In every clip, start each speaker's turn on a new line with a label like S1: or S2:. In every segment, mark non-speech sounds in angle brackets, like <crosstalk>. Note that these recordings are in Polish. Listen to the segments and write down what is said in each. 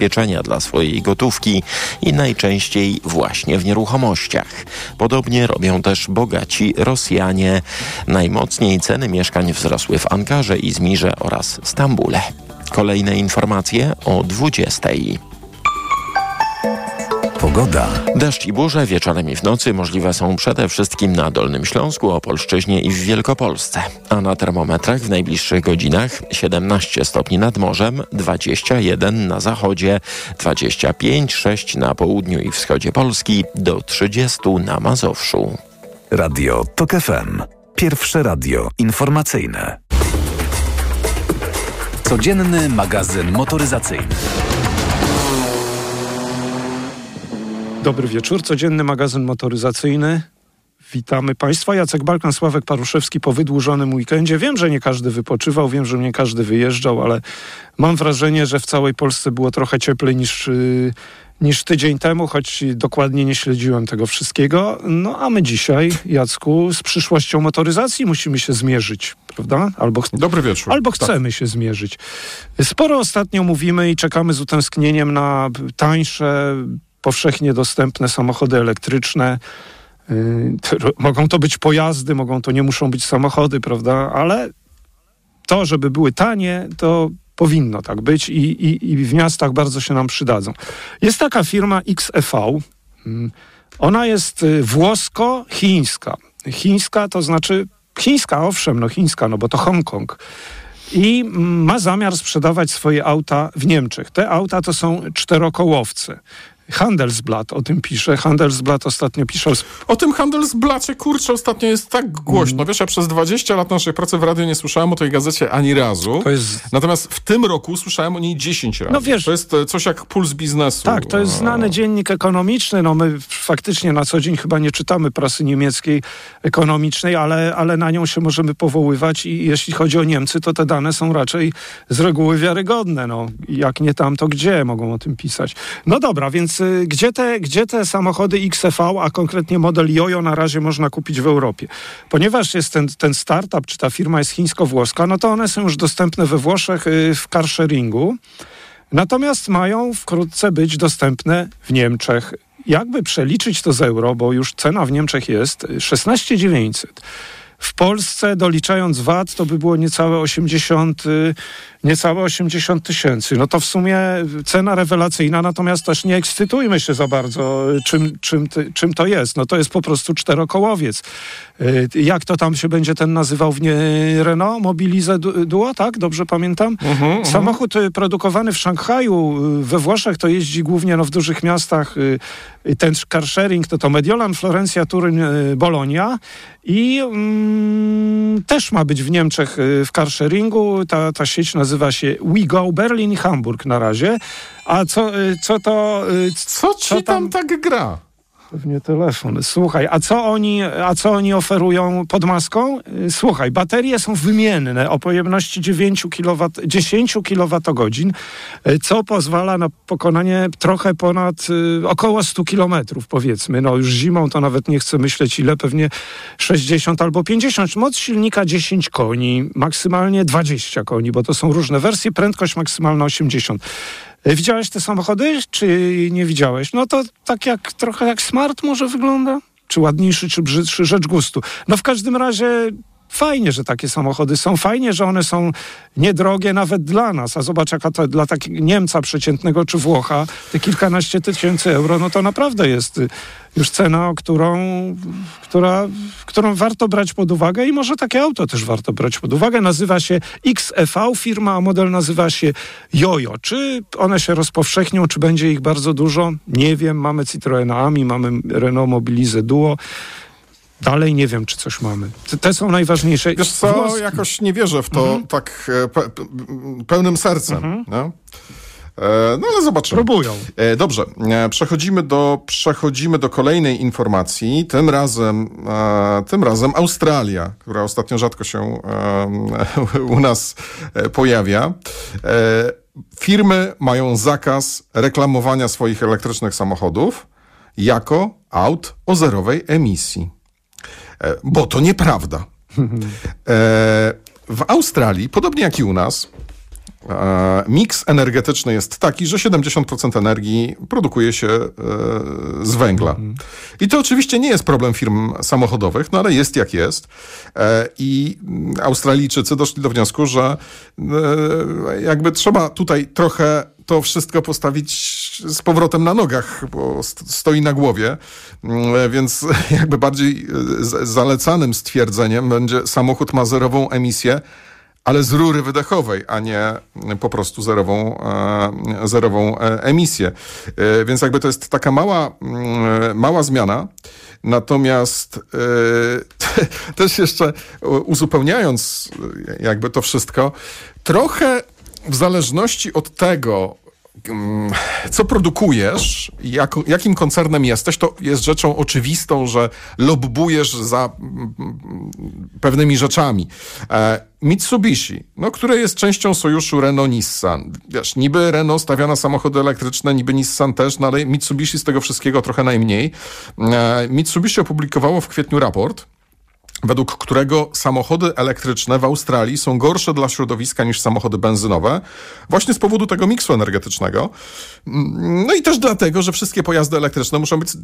S1: pieczenia dla swojej gotówki i najczęściej właśnie w nieruchomościach. Podobnie robią też bogaci Rosjanie. Najmocniej ceny mieszkań wzrosły w Ankarze, Izmirze oraz Stambule. Kolejne informacje o 20.
S2: Pogoda.
S1: Deszcz i burze wieczorem i w nocy możliwe są przede wszystkim na Dolnym Śląsku, Opolszczyźnie i w Wielkopolsce. A na termometrach w najbliższych godzinach 17 stopni nad morzem, 21 na zachodzie, 25-6 na południu i wschodzie Polski, do 30 na Mazowszu.
S2: Radio TOK FM. Pierwsze radio informacyjne. Codzienny magazyn motoryzacyjny.
S3: Dobry wieczór, codzienny magazyn motoryzacyjny. Witamy Państwa. Jacek Balkan, Sławek Paruszewski po wydłużonym weekendzie. Wiem, że nie każdy wypoczywał, wiem, że nie każdy wyjeżdżał, ale mam wrażenie, że w całej Polsce było trochę cieplej niż, yy, niż tydzień temu, choć dokładnie nie śledziłem tego wszystkiego. No a my dzisiaj, Jacku, z przyszłością motoryzacji musimy się zmierzyć, prawda?
S4: Albo Dobry wieczór.
S3: Albo tak. chcemy tak. się zmierzyć. Sporo ostatnio mówimy i czekamy z utęsknieniem na tańsze, powszechnie dostępne samochody elektryczne. Y, mogą to być pojazdy, mogą to nie muszą być samochody, prawda? Ale to, żeby były tanie, to powinno tak być i, i, i w miastach bardzo się nam przydadzą. Jest taka firma XEV. Mm, ona jest y, włosko-chińska. Chińska to znaczy chińska, owszem, no chińska, no bo to Hongkong i ma zamiar sprzedawać swoje auta w Niemczech. Te auta to są czterokołowce. Handelsblatt o tym pisze. Handelsblatt ostatnio pisze...
S4: O tym Handelsblacie, kurczę, ostatnio jest tak głośno. Mm. Wiesz, ja przez 20 lat naszej pracy w radiu nie słyszałem o tej gazecie ani razu. Jest... Natomiast w tym roku słyszałem o niej 10 razy. No wiesz, to jest e, coś jak puls biznesu.
S3: Tak, to jest znany dziennik ekonomiczny. No my faktycznie na co dzień chyba nie czytamy prasy niemieckiej ekonomicznej, ale, ale na nią się możemy powoływać i jeśli chodzi o Niemcy, to te dane są raczej z reguły wiarygodne. No, jak nie tam, to gdzie mogą o tym pisać? No dobra, więc Y, gdzie te, gdzie te samochody XV, a konkretnie model Jojo na razie można kupić w Europie? Ponieważ jest ten, ten startup, czy ta firma jest chińsko-włoska, no to one są już dostępne we Włoszech y, w carsharingu. Natomiast mają wkrótce być dostępne w Niemczech. Jakby przeliczyć to z euro, bo już cena w Niemczech jest 16 900. W Polsce doliczając VAT to by było niecałe 80, y, niecałe 80 tysięcy. No to w sumie cena rewelacyjna, natomiast też nie ekscytujmy się za bardzo, y, czym, czym, czym to jest. No to jest po prostu czterokołowiec. Y, jak to tam się będzie ten nazywał w nie Renault? Mobilize Duo, tak? Dobrze pamiętam? Uh mhm, -huh, mhm. Samochód Produkowany w Szanghaju, we Włoszech to jeździ głównie no, w dużych miastach. Ten carsharing to to Mediolan, Florencja, Turyn, Bolonia i mm, też ma być w Niemczech y, w carsharingu. Ta, ta sieć nazywa się WeGo Berlin i Hamburg na razie. A co, y, co to...
S4: Y, co ci co tam, tam tak gra?
S3: Pewnie telefon. Słuchaj, a co oni, a co oni oferują pod maską? Słuchaj, baterie są wymienne o pojemności 9 kW, 10 kWh, co pozwala na pokonanie trochę ponad y, około 100 km powiedzmy. No już zimą to nawet nie chcę myśleć ile, pewnie 60 albo 50. Moc silnika 10 koni, maksymalnie 20 koni, bo to są różne wersje, prędkość maksymalna 80. E, widziałeś te samochody, czy nie widziałeś? No to tak jak trochę jak Smart może wygląda? Czy ładniejszy, czy brzydszy, rzecz gustu. No w każdym razie fajnie, że takie samochody są, fajnie, że one są niedrogie nawet dla nas, a zobacz jaka to dla takiego Niemca przeciętnego czy Włocha, te kilkanaście tysięcy euro, no to naprawdę jest y, już cena, którą, która, którą warto brać pod uwagę i może takie auto też warto brać pod uwagę. Nazywa się XEV firma, a model nazywa się Jojo. Czy one się rozpowszechnią, czy będzie ich bardzo dużo? Nie wiem. Mamy Citroena Ami, mamy Renault Mobilize Duo. Dalej nie wiem, czy coś mamy. Te są najważniejsze.
S4: Wiesz co, jakoś nie wierzę w to mhm. tak e, pe pełnym sercem. Mhm. No? No ale zobaczymy.
S3: Próbują.
S4: E, dobrze, przechodzimy do, przechodzimy do kolejnej informacji. Tym razem, tym razem Australia, która ostatnio rzadko się <laughs> u nas pojawia. Firmy mają zakaz reklamowania swoich elektrycznych samochodów jako aut o zerowej emisji. E, bo to nieprawda. E, w Australii, podobnie jak i u nas, E, miks energetyczny jest taki, że 70% energii produkuje się z węgla. I to oczywiście nie jest problem firm samochodowych, no ale jest jak jest. I Australijczycy doszli do wniosku, że jakby trzeba tutaj trochę to wszystko postawić z powrotem na nogach, bo stoi na głowie. Więc <laughs> jakby bardziej zalecanym stwierdzeniem będzie samochód ma zerową emisję ale z rury wydechowej, a nie po prostu zerową, e, zerową e, emisję. E, więc jakby to jest taka mała, mm, mała zmiana. Natomiast <laughs> też jeszcze uzupełniając jakby to wszystko, trochę w zależności od tego, Mm, co produkujesz, jak, jakim koncernem jesteś, to jest rzeczą oczywistą, że lobbujesz za mm, pewnymi rzeczami. E, Mitsubishi, no, które jest częścią sojuszu Renault-Nissan. Wiesz, niby Renault stawia na samochody elektryczne, niby Nissan też, no ale Mitsubishi z tego wszystkiego trochę najmniej. E, Mitsubishi opublikowało w kwietniu raport, według którego samochody elektryczne w Australii są gorsze dla środowiska niż samochody benzynowe, właśnie z powodu tego miksu energetycznego. Mm, no i też dlatego, że wszystkie pojazdy elektryczne muszą być y,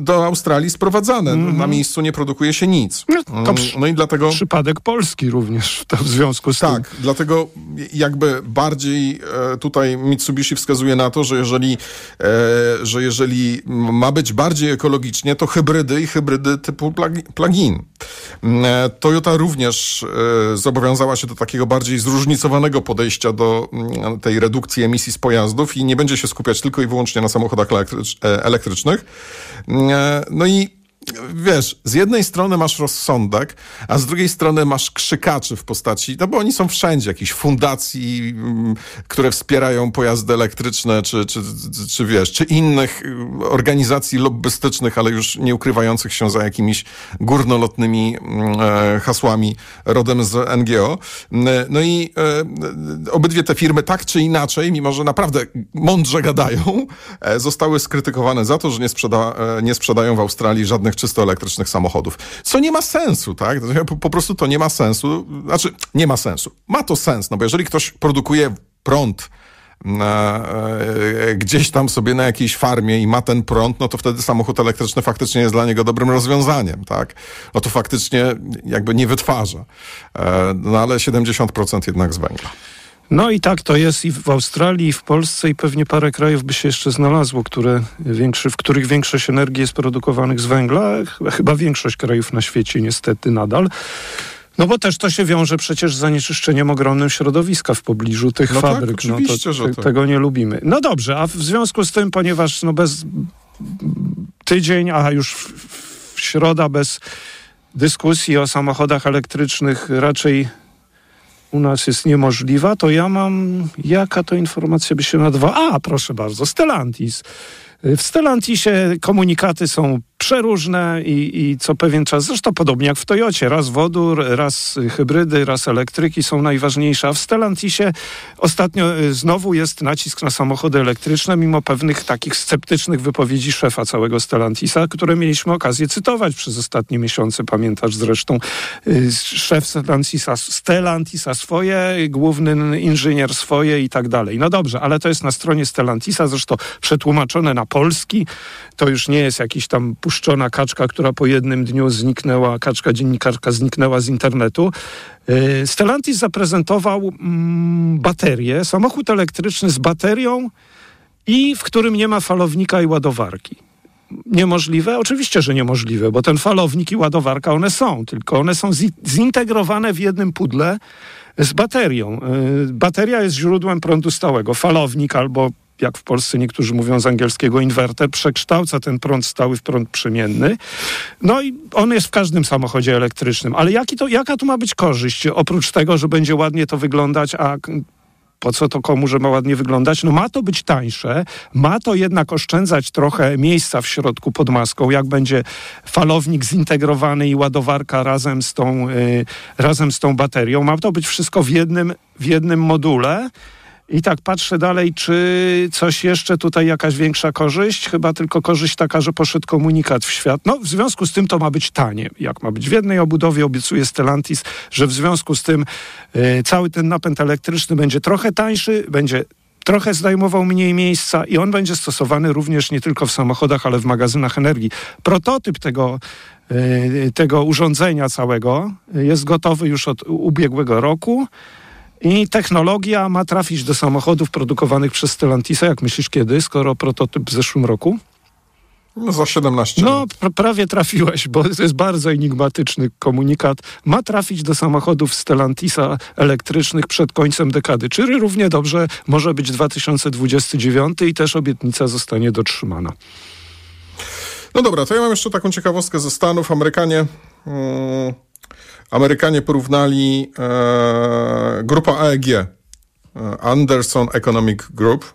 S4: do Australii sprowadzane. Mm -hmm. Na miejscu nie produkuje się nic.
S3: No, to mm, no i dlatego... Przypadek Polski również w związku z
S4: tak,
S3: tym.
S4: Tak, dlatego jakby bardziej e, tutaj Mitsubishi wskazuje na to, że jeżeli, e, że jeżeli ma być bardziej ekologicznie, to hybrydy i hybrydy typu plug-in. E, Toyota również e, zobowiązała się do takiego bardziej zróżnicowanego podejścia do mm, tej redukcji emisji z pojazdów i nie będzie się skupiać tylko i wyłącznie na samochodach e, elektrycznych. No i wiesz, z jednej strony masz rozsądek, a z drugiej strony masz krzykaczy w postaci, no bo oni są wszędzie, jakichś fundacji, mm, które wspierają pojazdy elektryczne, czy, czy, czy, czy wiesz, czy innych y, organizacji lobbystycznych, ale już nie ukrywających się za jakimiś górnolotnymi mm, e, hasłami rodem z NGO. No i e, obydwie te firmy tak czy inaczej, mimo że naprawdę mądrze gadają, e, zostały skrytykowane za to, że nie, sprzeda, nie sprzedają w Australii żadnych czysto elektrycznych samochodów. Co nie ma sensu, tak? Po, po prostu to nie ma sensu. Znaczy, nie ma sensu. Ma to sens, no bo jeżeli ktoś produkuje prąd na, e, gdzieś tam sobie na jakiejś farmie i ma ten prąd, no to wtedy samochód elektryczny faktycznie jest dla niego dobrym rozwiązaniem, tak? No to faktycznie jakby nie wytwarza. E, no ale 70% jednak z węgla.
S3: No i tak to jest i w Australii, i w Polsce, i pewnie parę krajów by się jeszcze znalazło, które większy, w których większość energii jest produkowanych z węgla. Chyba większość krajów na świecie niestety nadal. No bo też to się wiąże przecież z zanieczyszczeniem ogromnym środowiska w pobliżu tych
S4: no tak,
S3: fabryk.
S4: Tak, no to, że
S3: to... Tego nie lubimy. No dobrze, a w związku z tym, ponieważ no bez tydzień, a już w, w środa bez dyskusji o samochodach elektrycznych raczej u nas jest niemożliwa, to ja mam, jaka to informacja by się nadawała? A, proszę bardzo, Stellantis. W Stellantisie komunikaty są przeróżne i, i co pewien czas, zresztą podobnie jak w Toyocie, raz wodór, raz hybrydy, raz elektryki są najważniejsze, a w Stellantisie ostatnio y, znowu jest nacisk na samochody elektryczne, mimo pewnych takich sceptycznych wypowiedzi szefa całego Stellantisa, które mieliśmy okazję cytować przez ostatnie miesiące, pamiętasz zresztą, y, szef Stellantisa, Stellantisa swoje, główny inżynier swoje i tak dalej. No dobrze, ale to jest na stronie Stellantisa, zresztą przetłumaczone na polski, to już nie jest jakiś tam puszczona kaczka, która po jednym dniu zniknęła, kaczka dziennikarka zniknęła z internetu. Y, Stellantis zaprezentował mm, baterię, samochód elektryczny z baterią i w którym nie ma falownika i ładowarki. Niemożliwe? Oczywiście, że niemożliwe, bo ten falownik i ładowarka one są, tylko one są zintegrowane w jednym pudle z baterią. Y, bateria jest źródłem prądu stałego. Falownik albo jak w Polsce niektórzy mówią z angielskiego inwerter, przekształca ten prąd stały w prąd przemienny. No i on jest w każdym samochodzie elektrycznym. Ale jaki to, jaka tu ma być korzyść? Oprócz tego, że będzie ładnie to wyglądać, a po co to komu, że ma ładnie wyglądać? No ma to być tańsze, ma to jednak oszczędzać trochę miejsca w środku pod maską, jak będzie falownik zintegrowany i ładowarka razem z tą, yy, razem z tą baterią. Ma to być wszystko w jednym, w jednym module. I tak patrzę dalej, czy coś jeszcze tutaj jakaś większa korzyść? Chyba tylko korzyść taka, że poszedł komunikat w świat. No, w związku z tym to ma być tanie. Jak ma być w jednej obudowie, obiecuje Stellantis, że w związku z tym y, cały ten napęd elektryczny będzie trochę tańszy, będzie trochę zajmował mniej miejsca i on będzie stosowany również nie tylko w samochodach, ale w magazynach energii. Prototyp tego, y, tego urządzenia całego jest gotowy już od ubiegłego roku. I technologia ma trafić do samochodów produkowanych przez Stellantisa. Jak myślisz kiedy, skoro prototyp w zeszłym roku?
S4: No za 17
S3: No, pr prawie trafiłeś, bo to jest bardzo enigmatyczny komunikat. Ma trafić do samochodów Stellantisa elektrycznych przed końcem dekady. Czyli równie dobrze może być 2029 i też obietnica zostanie dotrzymana.
S4: No dobra, to ja mam jeszcze taką ciekawostkę ze Stanów. Amerykanie... Hmm Amerykanie porównali e, grupa AEG, e, Anderson Economic Group,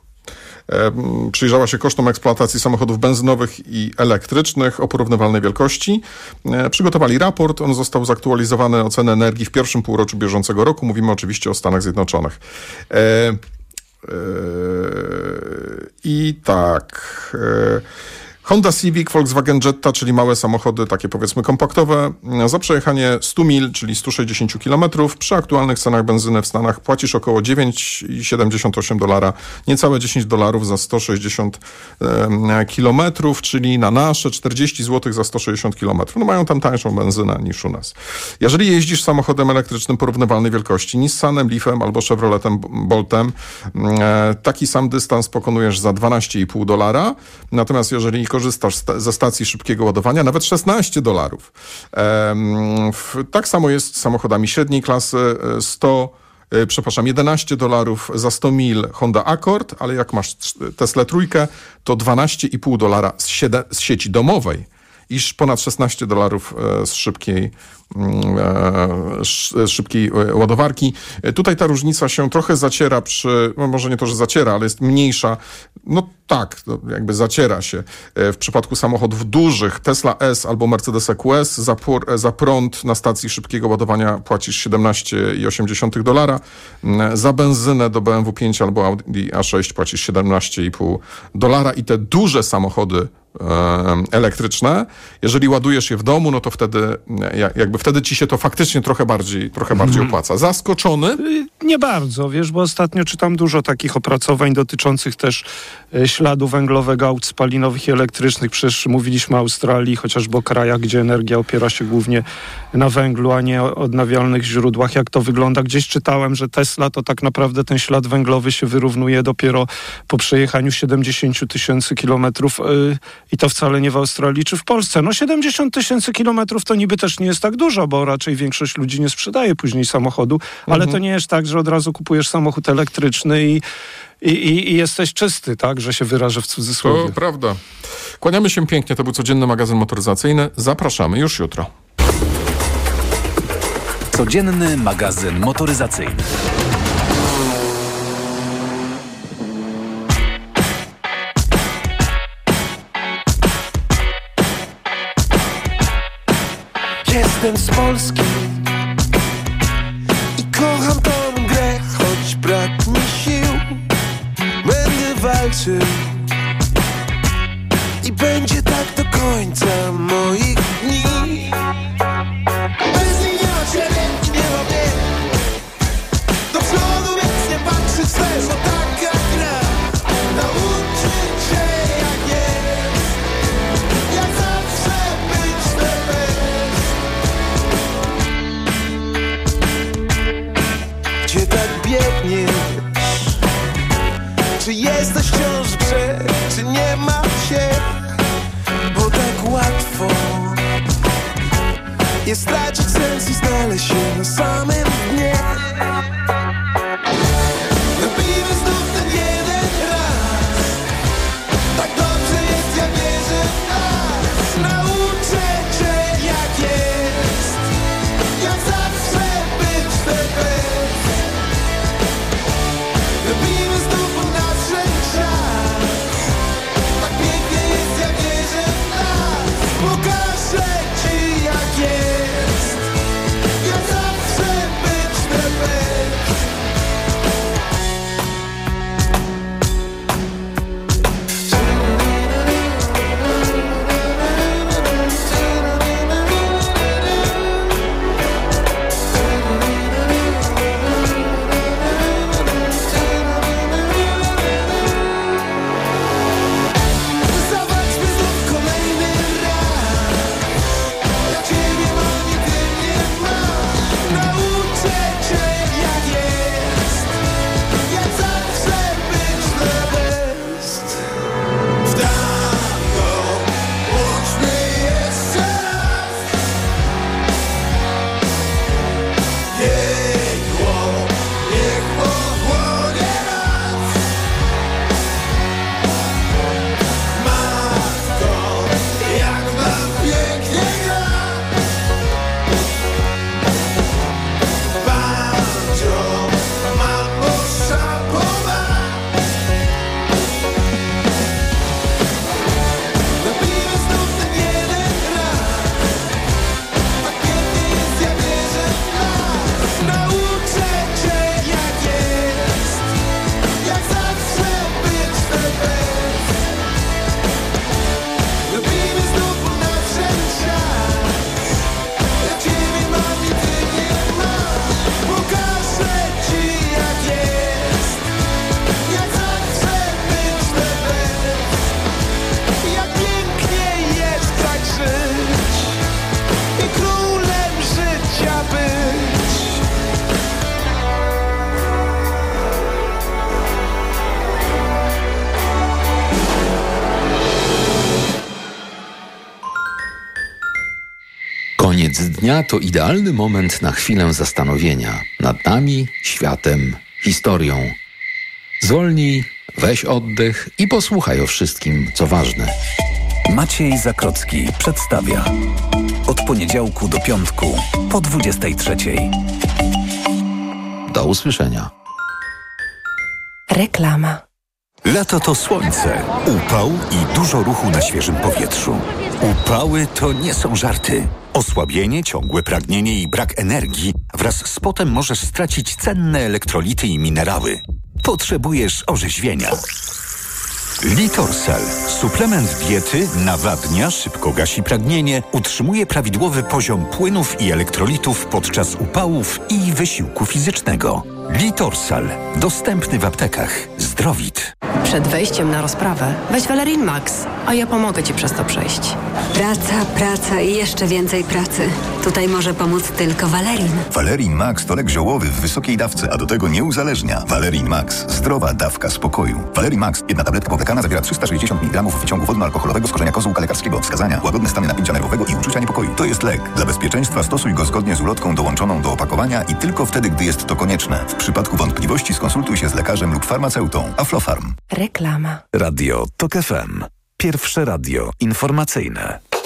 S4: e, przyjrzała się kosztom eksploatacji samochodów benzynowych i elektrycznych o porównywalnej wielkości. E, przygotowali raport, on został zaktualizowany o cenę energii w pierwszym półroczu bieżącego roku. Mówimy oczywiście o Stanach Zjednoczonych. I tak. Honda Civic, Volkswagen Jetta, czyli małe samochody, takie powiedzmy kompaktowe, za przejechanie 100 mil, czyli 160 km, przy aktualnych cenach benzyny w Stanach płacisz około 9,78 dolara, niecałe 10 dolarów za 160 km, czyli na nasze 40 zł za 160 km. No mają tam tańszą benzynę niż u nas. Jeżeli jeździsz samochodem elektrycznym porównywalnej wielkości, Nissanem, Leafem albo Chevroletem Boltem, e, taki sam dystans pokonujesz za 12,5 dolara, natomiast jeżeli korzystasz ze stacji szybkiego ładowania, nawet 16 dolarów. Tak samo jest z samochodami średniej klasy, 100 e, e, przepraszam, 11 dolarów za 100 mil Honda Accord, ale jak masz Tesla trójkę, to 12,5 dolara z, z sieci domowej iż ponad 16 dolarów e, z szybkiej, mm, z szybkiej ładowarki. Tutaj ta różnica się trochę zaciera przy, no może nie to, że zaciera, ale jest mniejsza. No tak, jakby zaciera się. E, w przypadku samochodów dużych, Tesla S albo Mercedes EQS, za, e, za prąd na stacji szybkiego ładowania płacisz 17,8 dolara. Mm, za benzynę do BMW 5 albo Audi A6 płacisz 17,5 dolara i te duże samochody elektryczne. Jeżeli ładujesz je w domu, no to wtedy jakby wtedy ci się to faktycznie trochę bardziej, trochę bardziej mhm. opłaca. Zaskoczony? Y,
S3: nie bardzo, wiesz, bo ostatnio czytam dużo takich opracowań dotyczących też y, śladu węglowego aut spalinowych i elektrycznych. Przecież mówiliśmy o Australii, chociażby o krajach, gdzie energia opiera się głównie na węglu, a nie odnawialnych źródłach. Jak to wygląda? Gdzieś czytałem, że Tesla to tak naprawdę ten ślad węglowy się wyrównuje dopiero po przejechaniu 70 tysięcy kilometrów y, i to wcale nie w Australii czy w Polsce. No 70 tysięcy kilometrów to niby też nie jest tak dużo, bo raczej większość ludzi nie sprzedaje później samochodu, ale mhm. to nie jest tak, że od razu kupujesz samochód elektryczny i i, i, i, jesteś czysty, tak, że się wyrażę w cudzysłowie.
S4: To prawda. Kłaniamy się pięknie, to był codzienny magazyn motoryzacyjny. Zapraszamy już jutro.
S2: Codzienny magazyn motoryzacyjny.
S5: Polski jest stracić sens i znaleźć się być
S6: Koniec dnia to idealny moment na chwilę zastanowienia nad nami, światem, historią. Zwolnij, weź oddech i posłuchaj o wszystkim, co ważne.
S2: Maciej Zakrocki przedstawia. Od poniedziałku do piątku po 23.
S6: Do usłyszenia.
S7: Reklama.
S2: Lato to słońce, upał i dużo ruchu na świeżym powietrzu. Upały to nie są żarty. Osłabienie, ciągłe pragnienie i brak energii wraz z potem możesz stracić cenne elektrolity i minerały. Potrzebujesz orzeźwienia. Litorsal. Suplement diety nawadnia, szybko gasi pragnienie, utrzymuje prawidłowy poziom płynów i elektrolitów podczas upałów i wysiłku fizycznego. Litorsal. Dostępny w aptekach. Zdrowit.
S7: Przed wejściem na rozprawę weź Valerin Max, a ja pomogę ci przez to przejść.
S8: Praca, praca i jeszcze więcej pracy. Tutaj może pomóc tylko Valerin.
S9: Valerin Max to lek ziołowy w wysokiej dawce, a do tego nie uzależnia. Valerin Max. Zdrowa dawka spokoju. Valerin Max. Jedna tabletka powlekana zawiera 360 mg wyciągu wodno-alkoholowego z korzenia kozłka lekarskiego. Wskazania. Łagodne stany napięcia nerwowego i uczucia niepokoju. To jest lek. Dla bezpieczeństwa stosuj go zgodnie z ulotką dołączoną do opakowania i tylko wtedy, gdy jest to konieczne. W przypadku wątpliwości skonsultuj się z lekarzem lub farmaceutą. Aflofarm.
S7: Reklama.
S2: Radio TOK FM. Pierwsze radio informacyjne.